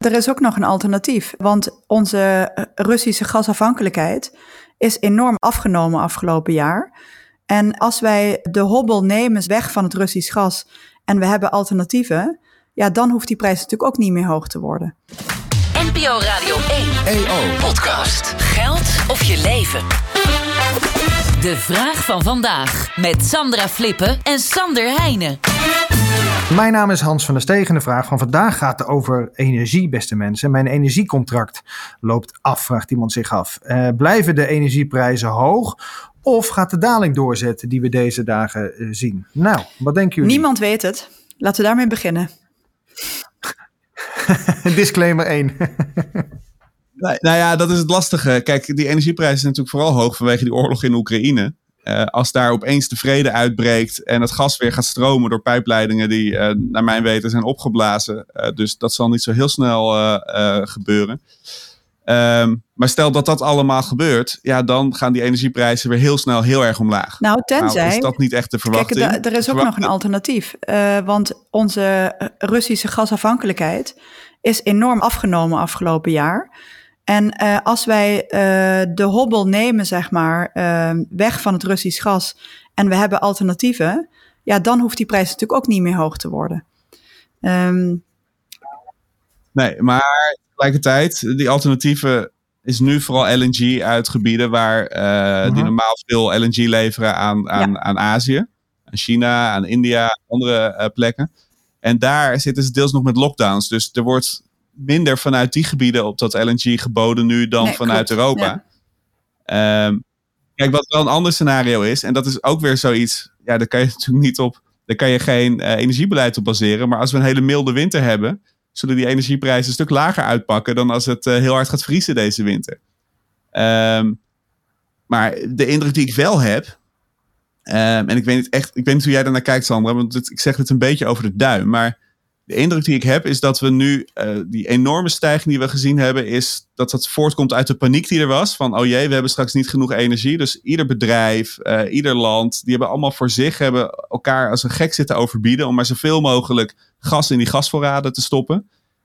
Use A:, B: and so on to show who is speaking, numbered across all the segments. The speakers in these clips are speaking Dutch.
A: Er is ook nog een alternatief, want onze Russische gasafhankelijkheid is enorm afgenomen afgelopen jaar. En als wij de hobbel nemen weg van het Russisch gas en we hebben alternatieven, ja, dan hoeft die prijs natuurlijk ook niet meer hoog te worden.
B: NPO Radio 1 EO Podcast. Geld of je leven. De vraag van vandaag met Sandra Flippen en Sander Heijnen.
C: Mijn naam is Hans van der Stegen. De vraag van vandaag gaat over energie, beste mensen. Mijn energiecontract loopt af, vraagt iemand zich af. Uh, blijven de energieprijzen hoog of gaat de daling doorzetten die we deze dagen uh, zien? Nou, wat denken jullie?
A: Niemand weet het. Laten we daarmee beginnen.
C: Disclaimer 1.
D: nou, nou ja, dat is het lastige. Kijk, die energieprijzen zijn natuurlijk vooral hoog vanwege die oorlog in Oekraïne. Uh, als daar opeens de vrede uitbreekt en het gas weer gaat stromen door pijpleidingen die uh, naar mijn weten zijn opgeblazen. Uh, dus dat zal niet zo heel snel gebeuren. Um, maar stel dat dat allemaal gebeurt, ja, dan gaan die energieprijzen weer heel snel heel erg omlaag.
A: Nou, tenzij. Nou,
D: is dat niet echt de verwachting?
A: Kijk, er is ook nog een alternatief. want onze Russische gasafhankelijkheid is enorm afgenomen afgelopen jaar. En uh, als wij uh, de hobbel nemen, zeg maar, uh, weg van het Russisch gas en we hebben alternatieven, ja, dan hoeft die prijs natuurlijk ook niet meer hoog te worden. Um,
D: nee, maar tegelijkertijd, die alternatieven is nu vooral LNG uit gebieden waar -huh. die normaal veel LNG leveren aan, aan, ja. aan Azië, aan China, aan India, andere plekken. En daar zitten ze deels nog met lockdowns. Dus er wordt minder vanuit die gebieden op dat LNG geboden nu dan nee, vanuit klopt. Europa. Ja. Um, kijk, wat wel een ander scenario is, en dat is ook weer zoiets, ja, daar kan je natuurlijk niet op, daar kan je geen uh, energiebeleid op baseren. Maar als we een hele milde winter hebben, zullen die energieprijzen een stuk lager uitpakken dan als het uh, heel hard gaat vriezen deze winter. Um, maar de indruk die ik wel heb, um, en ik weet niet echt, ik weet niet hoe jij daarnaar kijkt, Sandra, want ik zeg het een beetje over de duim, maar de indruk die ik heb is dat we nu uh, die enorme stijging die we gezien hebben, is dat dat voortkomt uit de paniek die er was. Van oh jee, we hebben straks niet genoeg energie. Dus ieder bedrijf, uh, ieder land, die hebben allemaal voor zich, hebben elkaar als een gek zitten overbieden om maar zoveel mogelijk gas in die gasvoorraden te stoppen.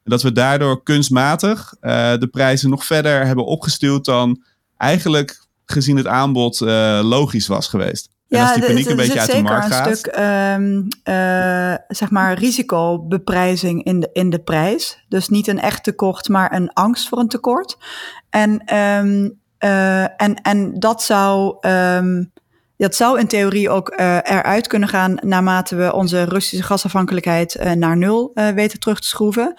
D: En dat we daardoor kunstmatig uh, de prijzen nog verder hebben opgestuurd dan eigenlijk gezien het aanbod logisch was geweest. En ja, als die paniek een beetje uit de markt gaat.
A: een stuk um, uh, zeg maar risicobeprijzing in de, in de prijs. Dus niet een echt tekort, maar een angst voor een tekort. En, um, uh, en, en dat zou. Um, dat zou in theorie ook uh, eruit kunnen gaan naarmate we onze Russische gasafhankelijkheid uh, naar nul uh, weten terug te schroeven.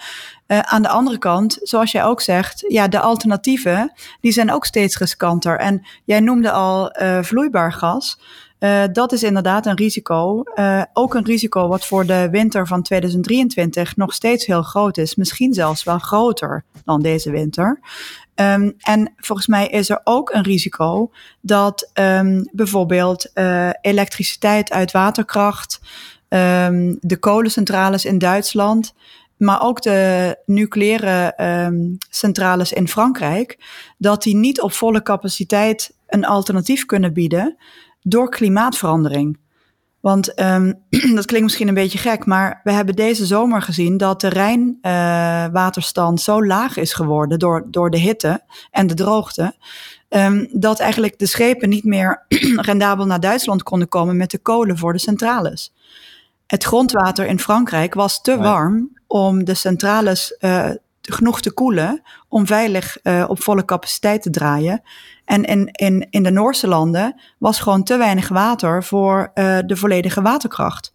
A: aan de andere kant, zoals jij ook zegt, ja, de alternatieven die zijn ook steeds riskanter. En jij noemde al vloeibaar gas. Uh, dat is inderdaad een risico. Uh, ook een risico wat voor de winter van 2023 nog steeds heel groot is. Misschien zelfs wel groter dan deze winter. Um, en volgens mij is er ook een risico dat um, bijvoorbeeld uh, elektriciteit uit waterkracht, um, de kolencentrales in Duitsland, maar ook de nucleaire centrales in Frankrijk, dat die niet op volle capaciteit een alternatief kunnen bieden door klimaatverandering. Want um, dat klinkt misschien een beetje gek, maar we hebben deze zomer gezien dat de Rijnwaterstand uh, zo laag is geworden door, door de hitte en de droogte. Um, dat eigenlijk de schepen niet meer rendabel naar Duitsland konden komen met de kolen voor de centrales. Het grondwater in Frankrijk was te warm om de centrales uh, genoeg te koelen om veilig uh, op volle capaciteit te draaien. En in, in, in de Noorse landen was gewoon te weinig water voor uh, de volledige waterkracht.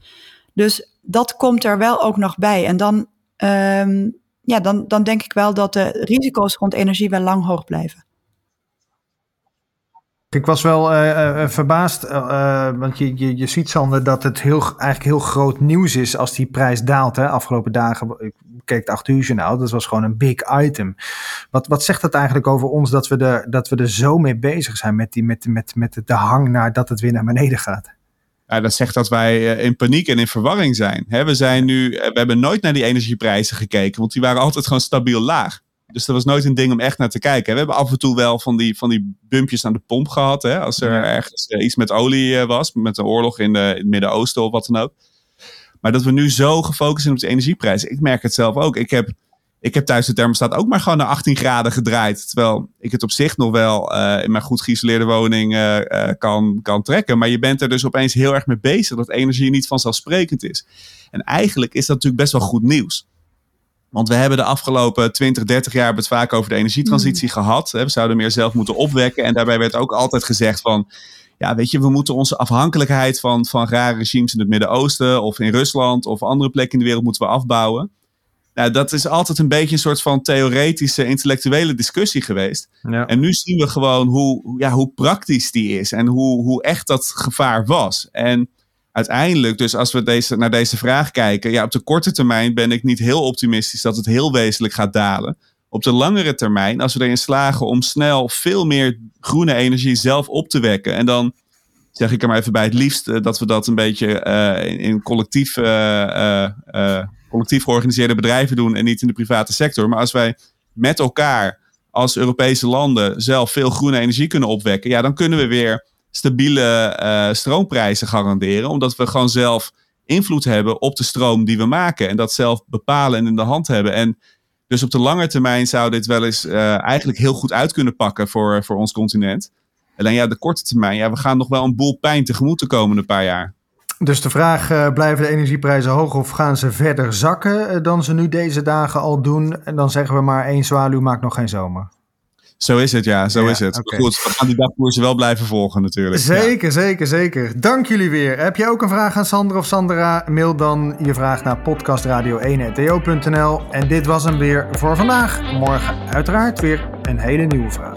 A: Dus dat komt er wel ook nog bij. En dan, um, ja, dan, dan denk ik wel dat de risico's rond energie wel lang hoog blijven.
C: Ik was wel uh, uh, verbaasd, uh, want je, je, je ziet Sander dat het heel, eigenlijk heel groot nieuws is als die prijs daalt. Hè. Afgelopen dagen, ik keek het 8 uur journaal, dat was gewoon een big item. Wat, wat zegt dat eigenlijk over ons dat we, er, dat we er zo mee bezig zijn met, die, met, met, met de hang naar dat het weer naar beneden gaat?
D: Ja, dat zegt dat wij in paniek en in verwarring zijn. we, zijn nu, we hebben nooit naar die energieprijzen gekeken, want die waren altijd gewoon stabiel laag. Dus dat was nooit een ding om echt naar te kijken. We hebben af en toe wel van die, van die bumpjes aan de pomp gehad. Hè? Als er ja. ergens eh, iets met olie eh, was, met een oorlog in, de, in het Midden-Oosten of wat dan ook. Maar dat we nu zo gefocust zijn op de energieprijzen. Ik merk het zelf ook. Ik heb Ik heb thuis de thermostaat ook maar gewoon naar 18 graden gedraaid. Terwijl ik het op zich nog wel uh, in mijn goed geïsoleerde woning uh, uh, kan, kan trekken. Maar je bent er dus opeens heel erg mee bezig dat energie niet vanzelfsprekend is. En eigenlijk is dat natuurlijk best wel goed nieuws. Want we hebben de afgelopen 20, 30 jaar het vaak over de energietransitie mm. gehad. We zouden meer zelf moeten opwekken. En daarbij werd ook altijd gezegd van ja, weet je, we moeten onze afhankelijkheid van, van rare regimes in het Midden-Oosten of in Rusland of andere plekken in de wereld moeten we afbouwen. Nou, dat is altijd een beetje een soort van theoretische, intellectuele discussie geweest. Ja. En nu zien we gewoon hoe, ja, hoe praktisch die is en hoe, hoe echt dat gevaar was. En uiteindelijk, dus als we deze, naar deze vraag kijken, ja, op de korte termijn ben ik niet heel optimistisch dat het heel wezenlijk gaat dalen. Op de langere termijn, als we erin slagen om snel veel meer groene energie zelf op te wekken. En dan zeg ik er maar even bij het liefst eh, dat we dat een beetje uh, in, collectief, uh, collectief georganiseerde bedrijven doen en niet in de private sector. Maar als wij met elkaar als Europese landen zelf veel groene energie kunnen opwekken, ja, dan kunnen we weer stabiele stroomprijzen garanderen. Omdat we gewoon zelf invloed hebben op de stroom die we maken. En dat zelf bepalen en in de hand hebben. En dus op de lange termijn zou dit wel eens uh, eigenlijk heel goed uit kunnen pakken voor, voor ons continent. Alleen ja, de korte termijn, ja, we gaan nog wel een boel pijn tegemoet de komende paar jaar.
C: Dus de vraag, uh, blijven de energieprijzen hoog of gaan ze verder zakken dan ze nu deze dagen al doen? En dan zeggen we maar één zwaluw maakt nog geen zomer.
D: Zo is het, ja, zo is het. Okay. Goed, we gaan die dagkoersen wel blijven volgen natuurlijk.
C: Zeker, ja. zeker, zeker. Dank jullie weer. Heb je ook een vraag aan Sander of Sandra? Mail dan je vraag naar podcastradio1.to.nl. En dit was hem weer voor vandaag. Morgen uiteraard weer een hele nieuwe vraag.